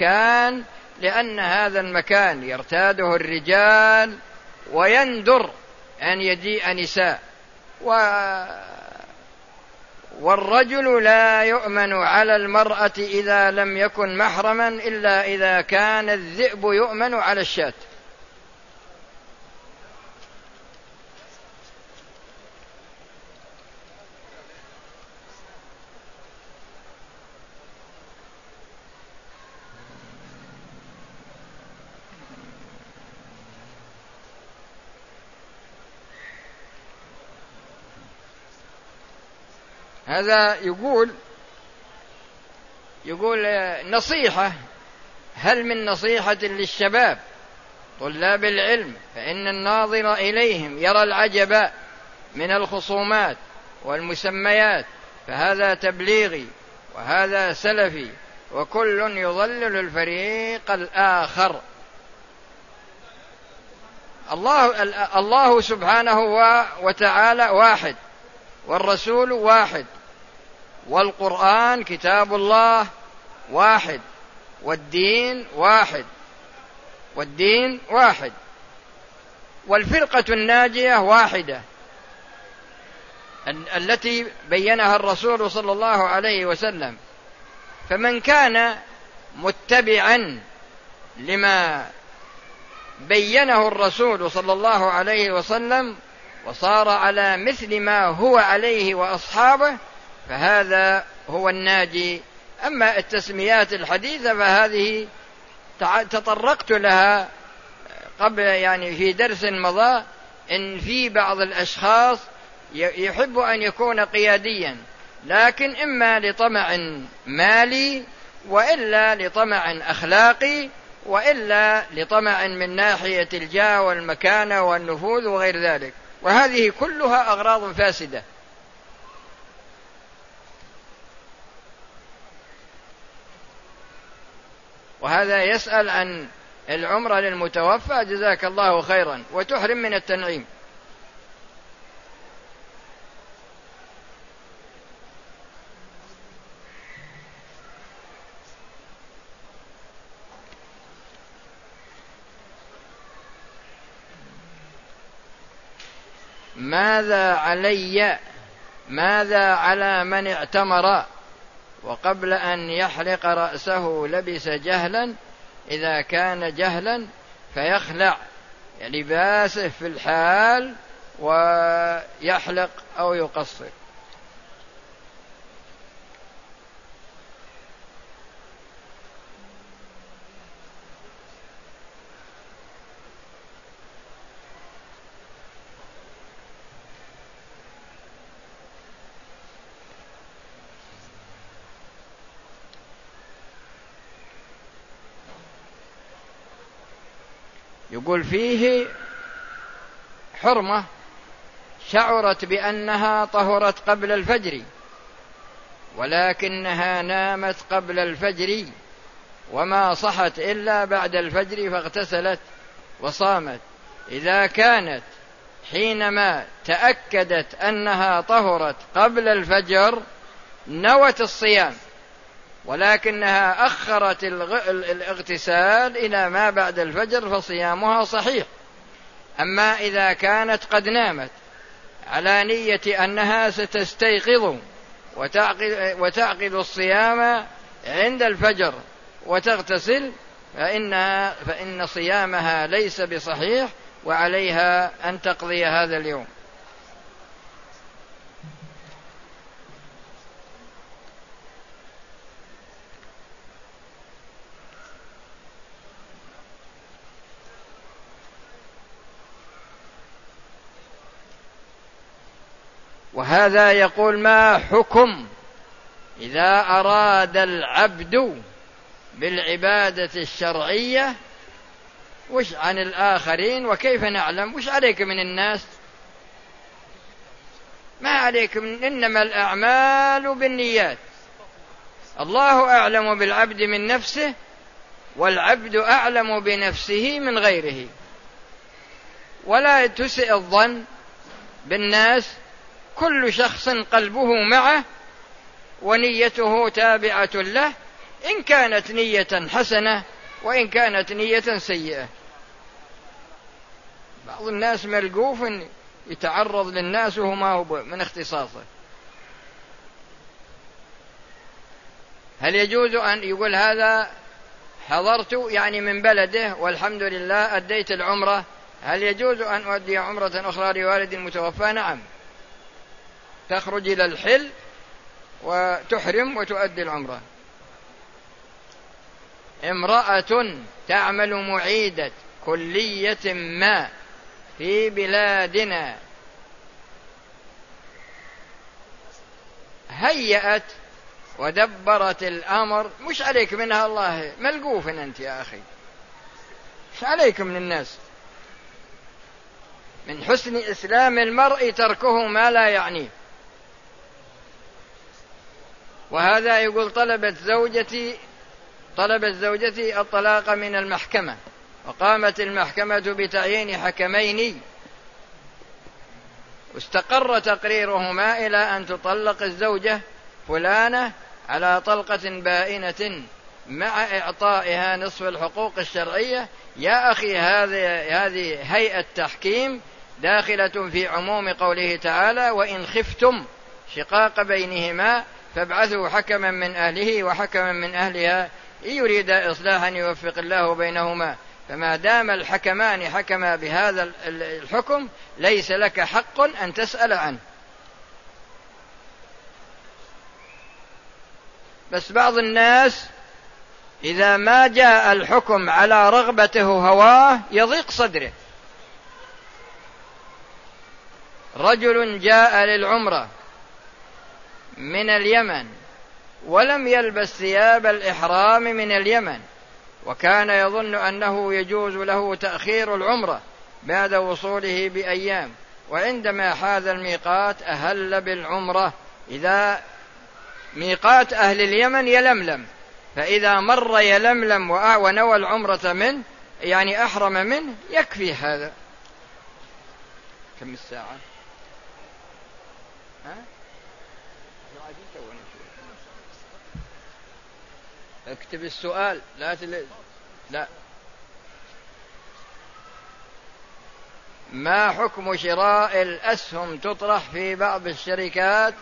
المكان لأن هذا المكان يرتاده الرجال ويندر أن يجيء نساء. و والرجل لا يؤمن على المرأة إذا لم يكن محرما إلا إذا كان الذئب يؤمن على الشاة. هذا يقول يقول نصيحة هل من نصيحة للشباب طلاب العلم؟ فإن الناظر إليهم يرى العجب من الخصومات والمسميات فهذا تبليغي وهذا سلفي وكل يضلل الفريق الآخر. الله الله سبحانه وتعالى واحد والرسول واحد. والقرآن كتاب الله واحد والدين واحد والدين واحد والفرقة الناجية واحدة التي بينها الرسول صلى الله عليه وسلم. فمن كان متبعا لما بينه الرسول صلى الله عليه وسلم وصار على مثل ما هو عليه وأصحابه فهذا هو الناجي. أما التسميات الحديثة فهذه تطرقت لها قبل يعني في درس مضى إن في بعض الأشخاص يحب أن يكون قياديا لكن إما لطمع مالي وإلا لطمع أخلاقي وإلا لطمع من ناحية الجاه والمكانة والنفوذ وغير ذلك. وهذه كلها أغراض فاسدة. وهذا يسأل عن العمرة للمتوفى جزاك الله خيرا وتحرم من التنعيم. ماذا علي؟ ماذا على من اعتمر؟ وقبل أن يحلق رأسه لبس جهلا إذا كان جهلا فيخلع لباسه في الحال ويحلق أو يقصر. يقول فيه حرمة شعرت بأنها طهرت قبل الفجر ولكنها نامت قبل الفجر وما صحت إلا بعد الفجر فاغتسلت وصامت. إذا كانت حينما تأكدت أنها طهرت قبل الفجر نوت الصيام. ولكنها أخرت الاغتسال إلى ما بعد الفجر فصيامها صحيح. أما إذا كانت قد نامت على نية أنها ستستيقظ وتعقد, الصيام عند الفجر وتغتسل فإنها فإن صيامها ليس بصحيح وعليها أن تقضي هذا اليوم. وهذا يقول ما حكم إذا أراد العبد بالعبادة الشرعية؟ وش عن الآخرين؟ وكيف نعلم؟ وش عليك من الناس؟ ما عليك من إنما الأعمال بالنيات. الله أعلم بالعبد من نفسه والعبد أعلم بنفسه من غيره. ولا تسئ الظن بالناس كل شخص قلبه معه ونيته تابعة له إن كانت نية حسنة وإن كانت نية سيئة. بعض الناس ملقوف يتعرض للناس وهو ما هو من اختصاصه. هل يجوز أن يقول هذا حضرت يعني من بلده والحمد لله أديت العمرة؟ هل يجوز أن أؤدي عمرة أخرى لوالد المتوفى نعم. تخرج إلى الحل وتحرم وتؤدي العمرة. امرأة تعمل معيدة كلية ما في بلادنا. هيأت ودبرت الأمر. مش عليك منها الله ملقوف أنت يا أخي. مش عليك من الناس. من حسن إسلام المرء تركه ما لا يعنيه. وهذا يقول طلبت زوجتي طلبت زوجتي الطلاق من المحكمة وقامت المحكمة بتعيين حكمين. واستقر تقريرهما إلى أن تطلق الزوجة فلانة على طلقة بائنة مع إعطائها نصف الحقوق الشرعية. يا أخي هذه هذه هيئة تحكيم داخلة في عموم قوله تعالى وإن خفتم شقاق بينهما فابعثوا حكما من أهله وحكما من أهلها إن يريد إصلاحا يوفق الله بينهما. فما دام الحكمان حكما بهذا الحكم ليس لك حق أن تسأل عنه. بس بعض الناس إذا ما جاء الحكم على رغبته هواه يضيق صدره. رجل جاء للعمرة من اليمن ولم يلبس ثياب الإحرام من اليمن. وكان يظن أنه يجوز له تأخير العمرة بعد وصوله بأيام. وعندما حاز الميقات أهل بالعمرة. إذا ميقات أهل اليمن يلملم. فإذا مر يلملم ونوى العمرة منه يعني أحرم منه يكفي هذا. كم الساعة؟ ها؟ اكتب السؤال. لا تل... لا. ما حكم شراء الأسهم تطرح في بعض الشركات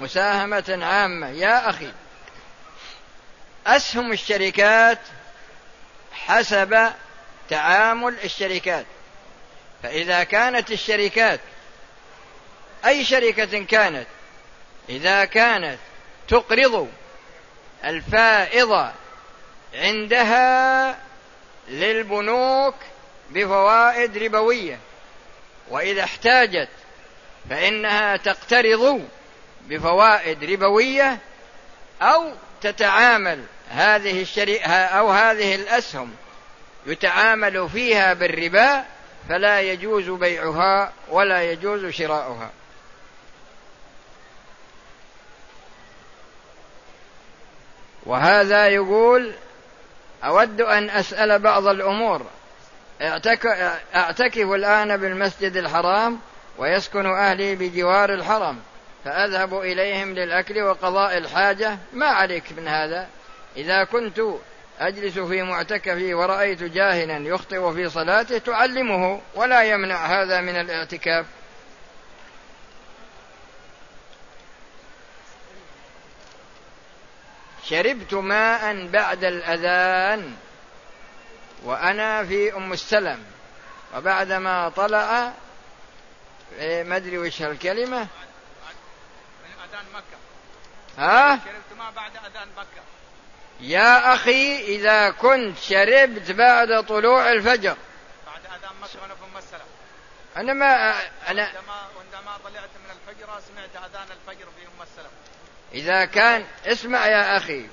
مساهمة عامة؟ يا أخي أسهم الشركات حسب تعامل الشركات. فإذا كانت الشركات أي شركة كانت إذا كانت تقرض الفائضة عندها للبنوك بفوائد ربوية وإذا احتاجت فإنها تقترض بفوائد ربوية أو تتعامل هذه الشريعة أو هذه الأسهم يتعامل فيها بالربا فلا يجوز بيعها ولا يجوز شراؤها. وهذا يقول أود أن أسأل بعض الأمور. أعتكف الآن بالمسجد الحرام ويسكن أهلي بجوار الحرم فأذهب إليهم للأكل وقضاء الحاجة. ما عليك من هذا؟ إذا كنت أجلس في معتكفي ورأيت جاهلا يخطئ في صلاته تعلمه ولا يمنع هذا من الاعتكاف. شربت ماء بعد الأذان وأنا في أم السلم. وبعدما طلع إيه، ما أدري وش الكلمة من أذان مكة. ها؟ شربت ماء بعد أذان مكة. يا أخي إذا كنت شربت بعد طلوع الفجر. بعد أذان مكة وأنا في أم السلم. أنا ما أنا عندما عندما طلعت من الفجر سمعت أذان الفجر في أم السلم. إذا كان اسمع يا أخي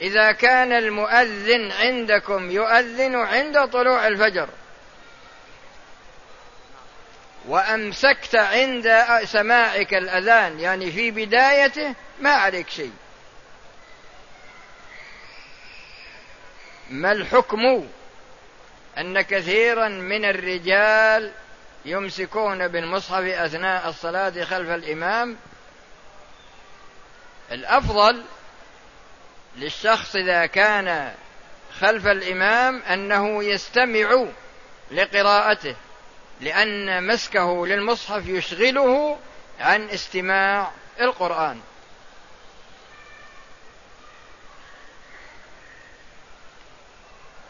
إذا كان المؤذن عندكم يؤذن عند طلوع الفجر. وأمسكت عند سماعك الأذان يعني في بدايته ما عليك شيء. ما الحكم؟ أن كثيرا من الرجال يمسكون بالمصحف أثناء الصلاة خلف الإمام الأفضل للشخص إذا كان خلف الإمام أنه يستمع لقراءته لأن مسكه للمصحف يشغله عن استماع القرآن.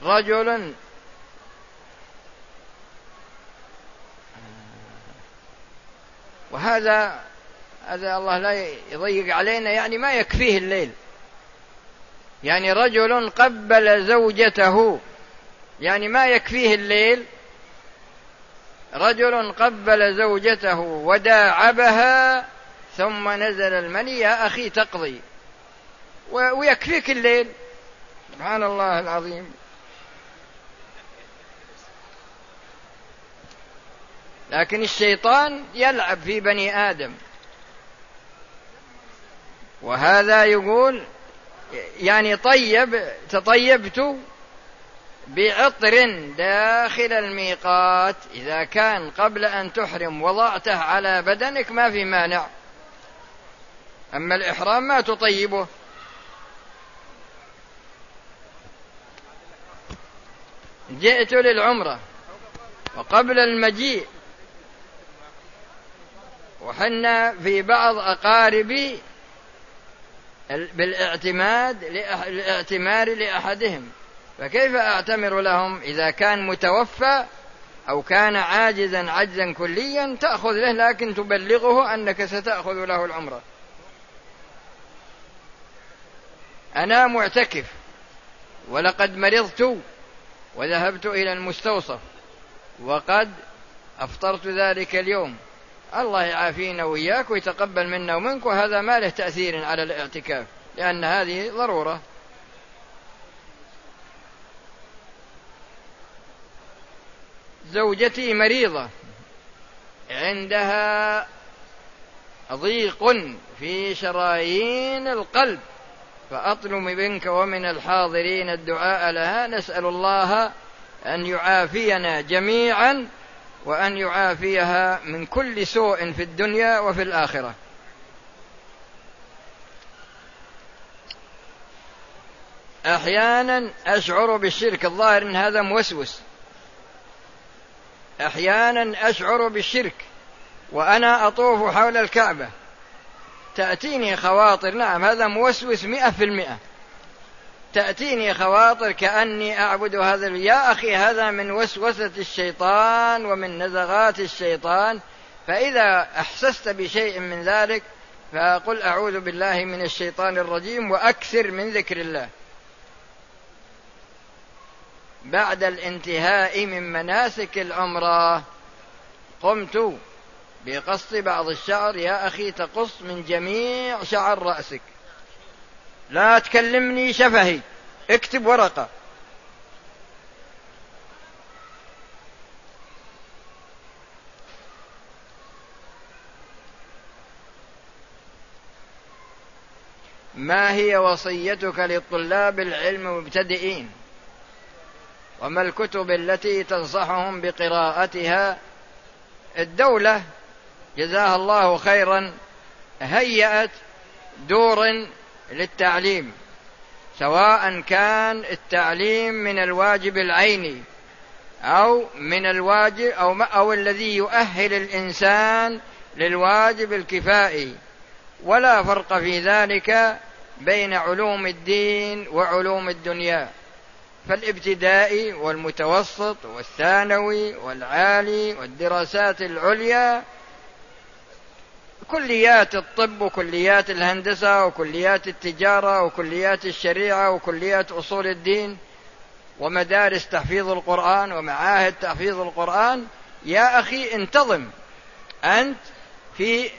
رجل وهذا هذا الله لا يضيق علينا يعني ما يكفيه الليل. يعني رجل قبل زوجته يعني ما يكفيه الليل. رجل قبل زوجته وداعبها ثم نزل المني يا أخي تقضي. ويكفيك الليل. سبحان الله العظيم. لكن الشيطان يلعب في بني آدم. وهذا يقول يعني طيب تطيبت بعطر داخل الميقات. إذا كان قبل أن تحرم وضعته على بدنك ما في مانع. أما الإحرام ما تطيبه. جئت للعمرة وقبل المجيء. وحنا في بعض أقاربي بالاعتماد الاعتمار لأحدهم. فكيف أعتمر لهم؟ إذا كان متوفى أو كان عاجزا عجزا كليا تأخذ له لكن تبلغه أنك ستأخذ له العمرة أنا معتكف ولقد مرضت وذهبت إلى المستوصف وقد أفطرت ذلك اليوم. الله يعافينا وإياك ويتقبل منا ومنك وهذا ما له تأثير على الاعتكاف لأن هذه ضرورة. زوجتي مريضة عندها ضيق في شرايين القلب فأطلب منك ومن الحاضرين الدعاء لها نسأل الله أن يعافينا جميعا وأن يعافيها من كل سوء في الدنيا وفي الآخرة. أحيانا أشعر بالشرك. الظاهر أن هذا موسوس. أحيانا أشعر بالشرك وأنا أطوف حول الكعبة. تأتيني خواطر. نعم هذا موسوس مئة في المئة. تأتيني خواطر كأني أعبد هذا يا أخي هذا من وسوسة الشيطان ومن نزغات الشيطان. فإذا أحسست بشيء من ذلك فقل أعوذ بالله من الشيطان الرجيم وأكثر من ذكر الله. بعد الانتهاء من مناسك العمرة قمت بقص بعض الشعر. يا أخي تقص من جميع شعر رأسك. لا تكلمني شفهي. اكتب ورقة. ما هي وصيتك للطلاب العلم المبتدئين وما الكتب التي تنصحهم بقراءتها؟ الدولة جزاها الله خيرا هيأت دور للتعليم سواء كان التعليم من الواجب العيني أو من الواجب أو أو الذي يؤهل الإنسان للواجب الكفائي. ولا فرق في ذلك بين علوم الدين وعلوم الدنيا. فالابتدائي والمتوسط والثانوي والعالي والدراسات العليا كليات الطب وكليات الهندسة وكليات التجارة وكليات الشريعة وكليات أصول الدين ومدارس تحفيظ القرآن ومعاهد تحفيظ القرآن يا أخي انتظم. أنت في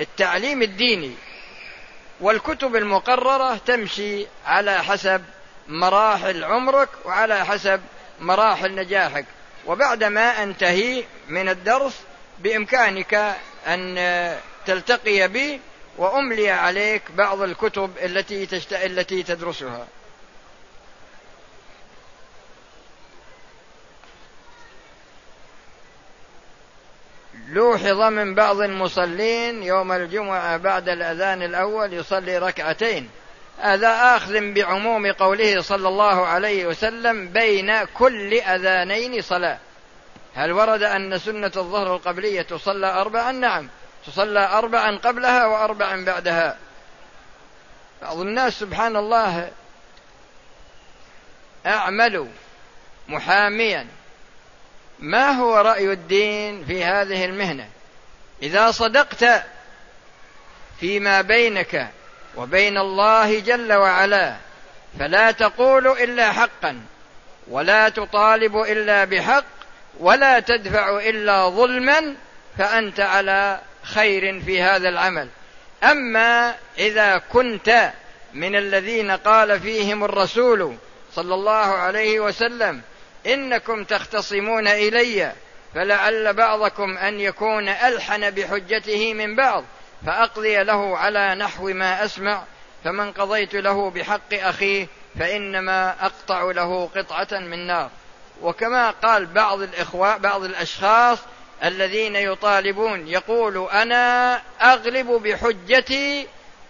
التعليم الديني والكتب المقررة تمشي على حسب مراحل عمرك وعلى حسب مراحل نجاحك. وبعدما أنتهي من الدرس بإمكانك أن تلتقي بي وأملي عليك بعض الكتب التي تشت... التي تدرسها. لوحظ من بعض المصلين يوم الجمعة بعد الأذان الأول يصلي ركعتين. هذا آخذ بعموم قوله صلى الله عليه وسلم بين كل أذانين صلاة. هل ورد أن سنة الظهر القبلية تصلى أربعا؟ نعم. تصلى أربعا قبلها وأربعا بعدها. بعض الناس سبحان الله أعملوا محاميا. ما هو رأي الدين في هذه المهنة؟ إذا صدقت فيما بينك وبين الله جل وعلا فلا تقول إلا حقا ولا تطالب إلا بحق ولا تدفع إلا ظلما فأنت على خير في هذا العمل. أما إذا كنت من الذين قال فيهم الرسول صلى الله عليه وسلم إنكم تختصمون إلي فلعل بعضكم أن يكون ألحن بحجته من بعض فأقضي له على نحو ما أسمع فمن قضيت له بحق أخيه فإنما أقطع له قطعة من نار. وكما قال بعض الإخوة بعض الأشخاص الذين يطالبون يقول أنا أغلب بحجتي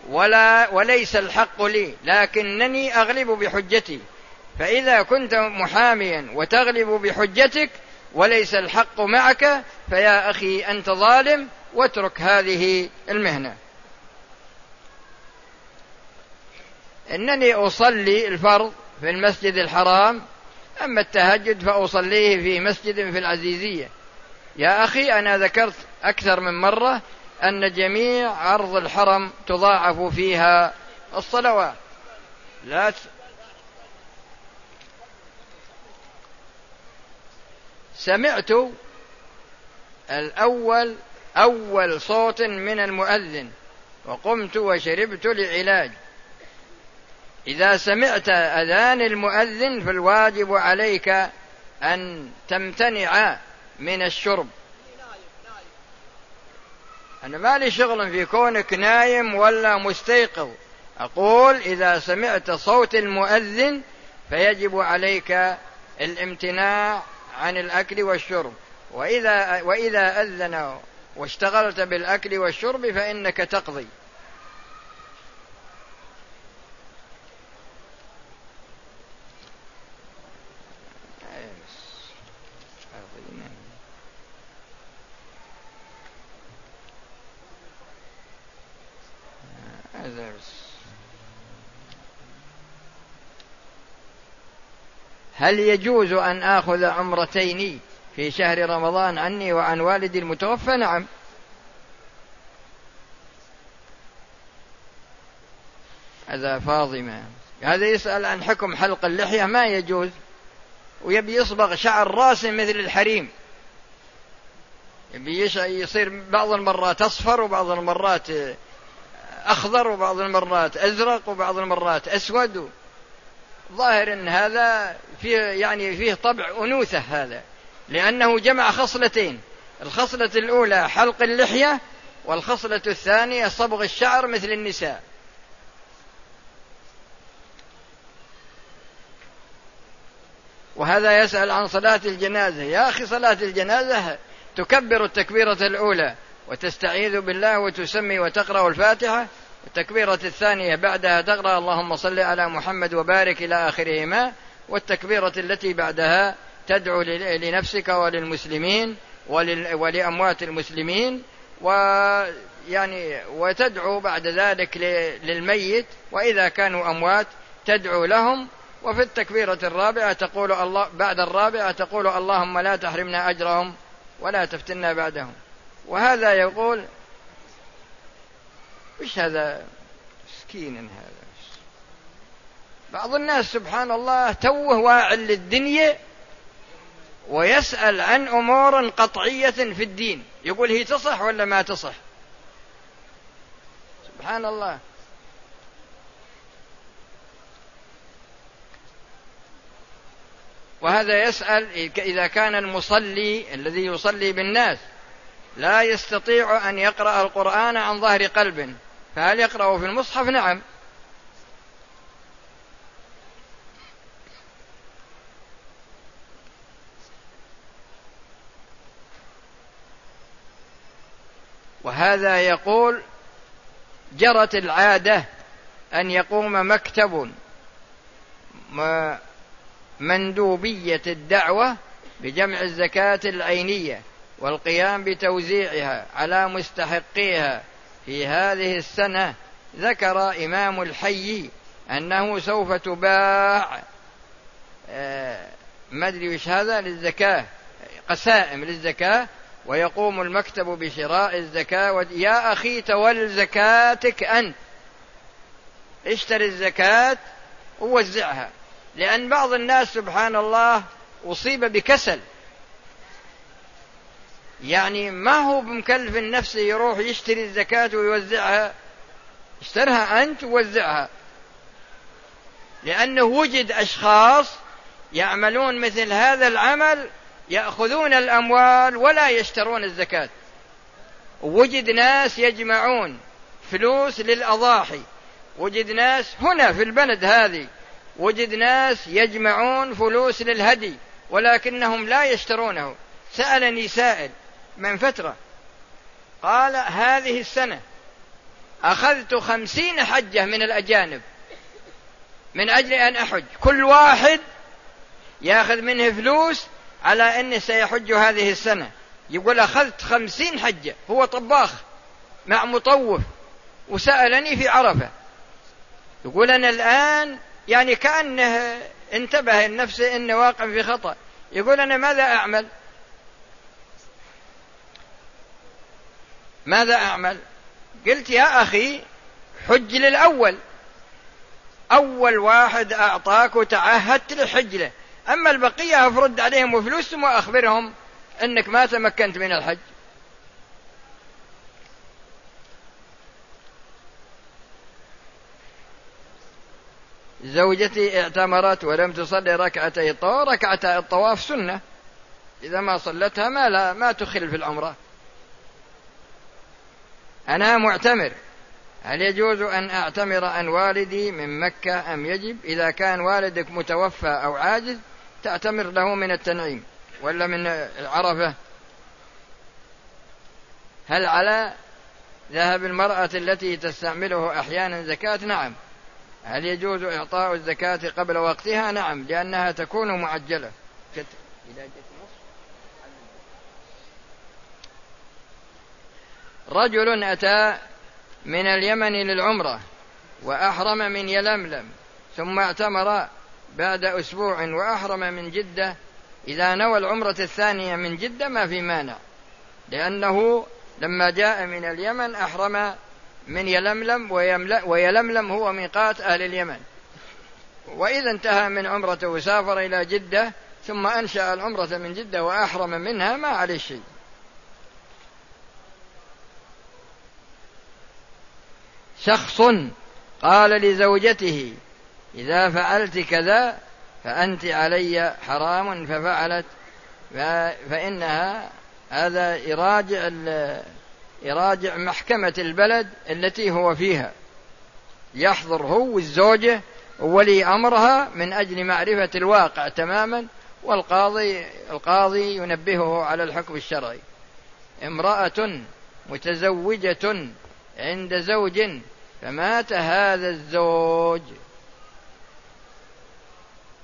ولا وليس الحق لي لكنني أغلب بحجتي. فإذا كنت محاميا وتغلب بحجتك وليس الحق معك فيا أخي أنت ظالم واترك هذه المهنة. إنني أصلي الفرض في المسجد الحرام أما التهجد فأصليه في مسجد في العزيزية. يا أخي أنا ذكرت أكثر من مرة أن جميع عرض الحرم تضاعف فيها الصلوات. لا سمعت الأول أول صوت من المؤذن وقمت وشربت لعلاج. إذا سمعت أذان المؤذن فالواجب عليك أن تمتنع من الشرب. أنا ما لي شغل في كونك نايم ولا مستيقظ. أقول إذا سمعت صوت المؤذن فيجب عليك الامتناع عن الأكل والشرب. وإذا وإذا أذن واشتغلت بالأكل والشرب فإنك تقضي. هل يجوز أن آخذ عمرتين في شهر رمضان عني وعن والدي المتوفى؟ نعم. هذا فاضمة هذا يسأل عن حكم حلق اللحية ما يجوز؟ ويبي يصبغ شعر راسه مثل الحريم. يبي يصير بعض المرات أصفر وبعض المرات أخضر وبعض المرات أزرق وبعض المرات أسود. ظاهر أن هذا فيه يعني فيه طبع أنوثة هذا لأنه جمع خصلتين الخصلة الأولى حلق اللحية والخصلة الثانية صبغ الشعر مثل النساء. وهذا يسأل عن صلاة الجنازة. يا أخي صلاة الجنازة تكبر التكبيرة الأولى وتستعيذ بالله وتسمي وتقرأ الفاتحة التكبيرة الثانية بعدها تقرأ اللهم صل على محمد وبارك إلى آخرهما والتكبيرة التي بعدها تدعو لنفسك وللمسلمين ولأموات المسلمين ويعني وتدعو بعد ذلك للميت وإذا كانوا أموات تدعو لهم. وفي التكبيرة الرابعة تقول الله بعد الرابعة تقول اللهم لا تحرمنا أجرهم ولا تفتنا بعدهم. وهذا يقول وش هذا مسكين هذا؟ بعض الناس سبحان الله توه واعل للدنيا ويسأل عن أمور قطعية في الدين. يقول هي تصح ولا ما تصح؟ سبحان الله. وهذا يسأل إذا كان المصلي الذي يصلي بالناس لا يستطيع أن يقرأ القرآن عن ظهر قلب. فهل يقرأ في المصحف؟ نعم. وهذا يقول جرت العادة أن يقوم مكتب مندوبية الدعوة بجمع الزكاة العينية والقيام بتوزيعها على مستحقيها. في هذه السنة ذكر إمام الحي أنه سوف تباع آه، ما أدري وش هذا للزكاة قسائم للزكاة ويقوم المكتب بشراء الزكاة يا أخي تول زكاتك أنت. اشتري الزكاة ووزعها. لأن بعض الناس سبحان الله أصيب بكسل. يعني ما هو بمكلف نفسه يروح يشتري الزكاة ويوزعها؟ اشترها أنت ووزعها. لأنه وجد أشخاص يعملون مثل هذا العمل يأخذون الأموال ولا يشترون الزكاة. وجد ناس يجمعون فلوس للأضاحي. وجد ناس هنا في البلد هذه وجد ناس يجمعون فلوس للهدي ولكنهم لا يشترونه. سألني سائل من فترة. قال هذه السنة أخذت خمسين حجة من الأجانب من أجل أن أحج. كل واحد يأخذ منه فلوس على أنه سيحج هذه السنة. يقول أخذت خمسين حجة. هو طباخ مع مطوف وسألني في عرفة. يقول أنا الآن يعني كأنه انتبه لنفسه أنه واقع في خطأ. يقول أنا ماذا أعمل؟ ماذا أعمل؟ قلت يا أخي حج للأول. أول واحد أعطاك وتعهدت للحج له أما البقية أفرد عليهم فلوسهم وأخبرهم أنك ما تمكنت من الحج. زوجتي اعتمرت ولم تصلي ركعتي الطواف. ركعتي الطواف سنة. إذا ما صلتها ما لا ما تخل في العمرة. أنا معتمر. هل يجوز أن أعتمر عن والدي من مكة أم يجب؟ إذا كان والدك متوفى أو عاجز تعتمر له من التنعيم. ولا من عرفة هل على ذهب المرأة التي تستعمله أحيانا زكاة؟ نعم. هل يجوز إعطاء الزكاة قبل وقتها؟ نعم لأنها تكون معجلة. رجل أتى من اليمن للعمرة وأحرم من يلملم ثم اعتمر بعد أسبوع وأحرم من جدة. إذا نوى العمرة الثانية من جدة ما في مانع لأنه لما جاء من اليمن أحرم من يلملم ويلملم هو ميقات أهل اليمن. وإذا انتهى من عمرته وسافر إلى جدة ثم أنشأ العمرة من جدة وأحرم منها ما عليه شيء. شخص قال لزوجته إذا فعلت كذا فأنت علي حرام ففعلت فإنها هذا يراجع يراجع محكمة البلد التي هو فيها. يحضر هو والزوجة وولي أمرها من أجل معرفة الواقع تماما والقاضي القاضي ينبهه على الحكم الشرعي. امرأة متزوجة عند زوج فمات هذا الزوج.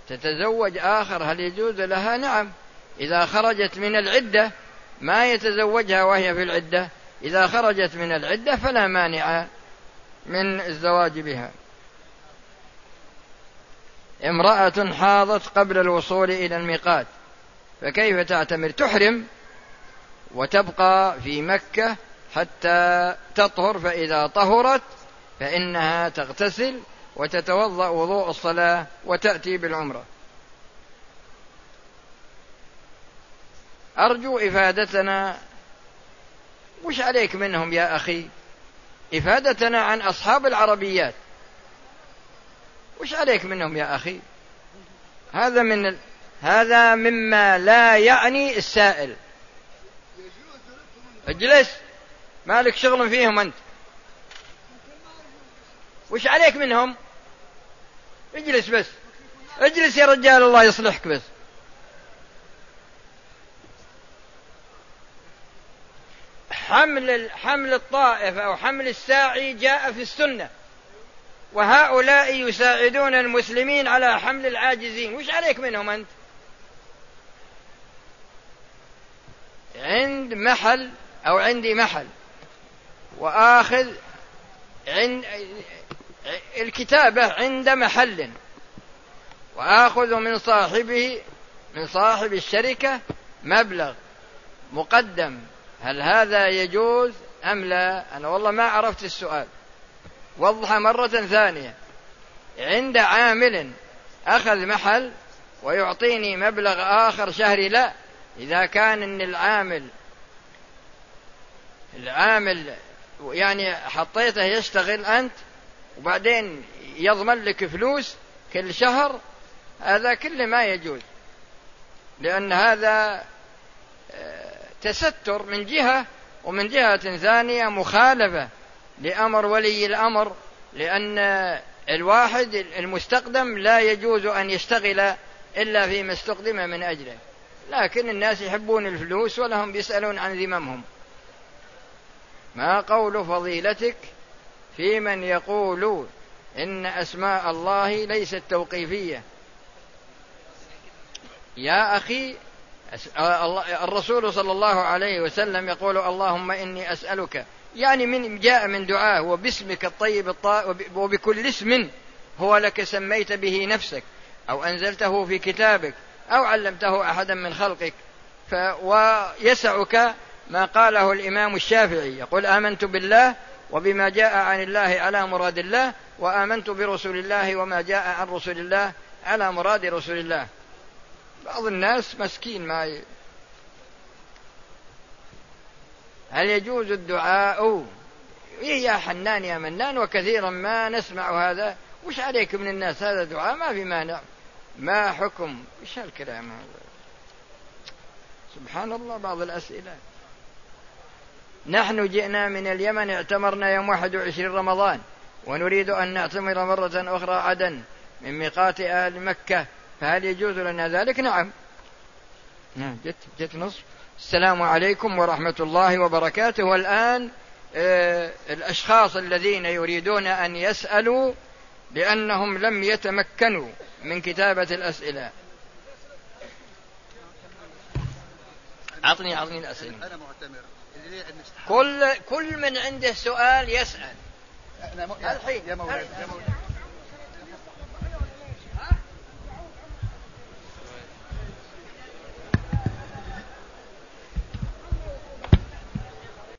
تتزوج آخر هل يجوز لها؟ نعم. إذا خرجت من العدة ما يتزوجها وهي في العدة. إذا خرجت من العدة فلا مانع من الزواج بها. امرأة حاضت قبل الوصول إلى الميقات فكيف تعتمر؟ تحرم وتبقى في مكة حتى تطهر فإذا طهرت فإنها تغتسل وتتوضأ وضوء الصلاة وتأتي بالعمرة. أرجو إفادتنا وش عليك منهم يا أخي؟ إفادتنا عن أصحاب العربيات. وش عليك منهم يا أخي؟ هذا من ال... هذا مما لا يعني السائل. اجلس. مالك شغل فيهم أنت؟ وش عليك منهم؟ اجلس بس. اجلس يا رجال الله يصلحك بس. حمل حمل الطائف أو حمل الساعي جاء في السنة. وهؤلاء يساعدون المسلمين على حمل العاجزين. وش عليك منهم أنت؟ عند محل أو عندي محل. وآخذ عند الكتابة عند محل. وآخذ من صاحبه من صاحب الشركة مبلغ مقدم. هل هذا يجوز أم لا؟ أنا والله ما عرفت السؤال. وضح مرة ثانية. عند عامل أخذ محل ويعطيني مبلغ آخر شهري لا. إذا كان إن العامل العامل يعني حطيته يشتغل أنت وبعدين يضمن لك فلوس كل شهر هذا كله ما يجوز. لأن هذا آه، تستر من جهة ومن جهة ثانية مخالفة لأمر ولي الأمر لأن الواحد المستقدم لا يجوز أن يشتغل إلا فيما استقدم من أجله. لكن الناس يحبون الفلوس ولهم بيسألون عن ذممهم. ما قول فضيلتك في من يقول إن أسماء الله ليست توقيفية؟ يا أخي الرسول صلى الله عليه وسلم يقول اللهم إني أسألك يعني من جاء من دعاه وباسمك الطيب وبكل اسم هو لك سميت به نفسك أو أنزلته في كتابك أو علمته أحدا من خلقك ويسعك ما قاله الإمام الشافعي. يقول آمنت بالله وبما جاء عن الله على مراد الله وآمنت برسول الله وما جاء عن رسول الله على مراد رسول الله. بعض الناس مسكين ما ي... هل يجوز الدعاء؟ إيه يا حنان يا منان وكثيرا ما نسمع هذا. وش عليك من الناس؟ هذا دعاء ما في مانع. ما حكم؟ إيش هالكلام هذا؟ سبحان الله بعض الأسئلة. نحن جئنا من اليمن اعتمرنا يوم 21 رمضان ونريد أن نعتمر مرة أخرى عدن من ميقات أهل مكة. فهل يجوز لنا ذلك؟ نعم. نعم جت جت نصف. السلام عليكم ورحمة الله وبركاته. والآن آه الأشخاص الذين يريدون أن يسألوا لأنهم لم يتمكنوا من كتابة الأسئلة. أعطني أعطني الأسئلة. أنا معتمر. كل كل من عنده سؤال يسأل. الحين.